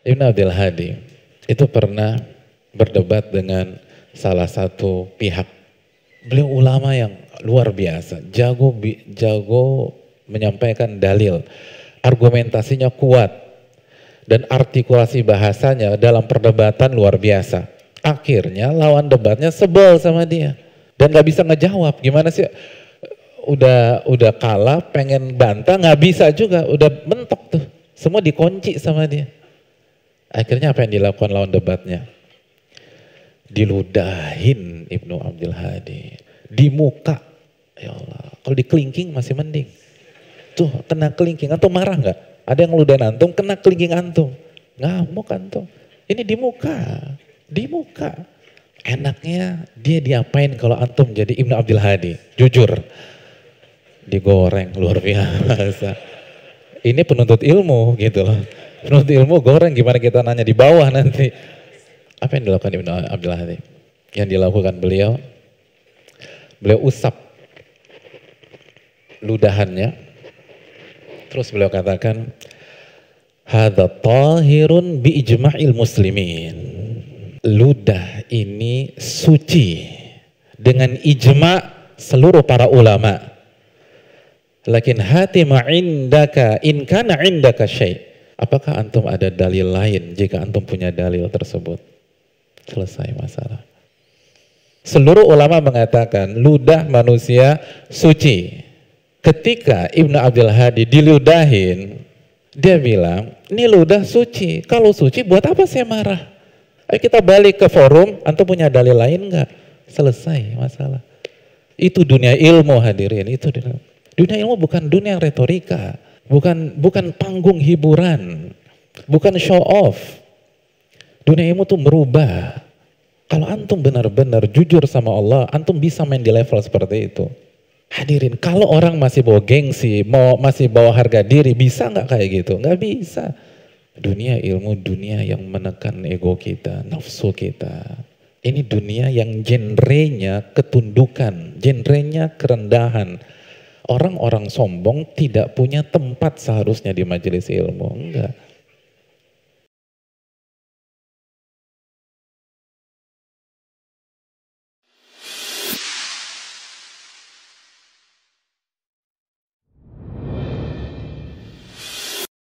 Ibn Abdul Hadi itu pernah berdebat dengan salah satu pihak. Beliau ulama yang luar biasa, jago jago menyampaikan dalil, argumentasinya kuat dan artikulasi bahasanya dalam perdebatan luar biasa. Akhirnya lawan debatnya sebel sama dia dan gak bisa ngejawab. Gimana sih? Udah udah kalah, pengen bantah nggak bisa juga, udah mentok tuh. Semua dikunci sama dia. Akhirnya apa yang dilakukan lawan debatnya? Diludahin Ibnu Abdul Hadi. Di muka. Ya Allah. Kalau di kelingking masih mending. Tuh kena kelingking. Antum marah nggak? Ada yang ngeludahin antum, kena kelingking antum. Ngamuk antum. Ini di muka. Di muka. Enaknya dia diapain kalau antum jadi Ibnu Abdul Hadi? Jujur. Digoreng luar biasa. Ini penuntut ilmu gitu loh Penuntut ilmu goreng gimana kita nanya di bawah nanti. Apa yang dilakukan Ibnu Abdullah Hadi? Yang dilakukan beliau, beliau usap ludahannya. Terus beliau katakan, Hada tahirun bi ijma'il muslimin. Ludah ini suci dengan ijma' seluruh para ulama. Lakin hati ma'indaka in kana indaka syai' Apakah antum ada dalil lain jika antum punya dalil tersebut? Selesai masalah. Seluruh ulama mengatakan ludah manusia suci. Ketika Ibnu Abdul Hadi diludahin, dia bilang, ini ludah suci. Kalau suci buat apa saya marah? Ayo kita balik ke forum, antum punya dalil lain enggak? Selesai masalah. Itu dunia ilmu hadirin, itu dunia. Dunia ilmu bukan dunia retorika bukan bukan panggung hiburan, bukan show off. Dunia ilmu tuh merubah. Kalau antum benar-benar jujur sama Allah, antum bisa main di level seperti itu. Hadirin, kalau orang masih bawa gengsi, mau masih bawa harga diri, bisa nggak kayak gitu? Nggak bisa. Dunia ilmu, dunia yang menekan ego kita, nafsu kita. Ini dunia yang genrenya ketundukan, genrenya kerendahan orang-orang sombong tidak punya tempat seharusnya di majelis ilmu. Enggak.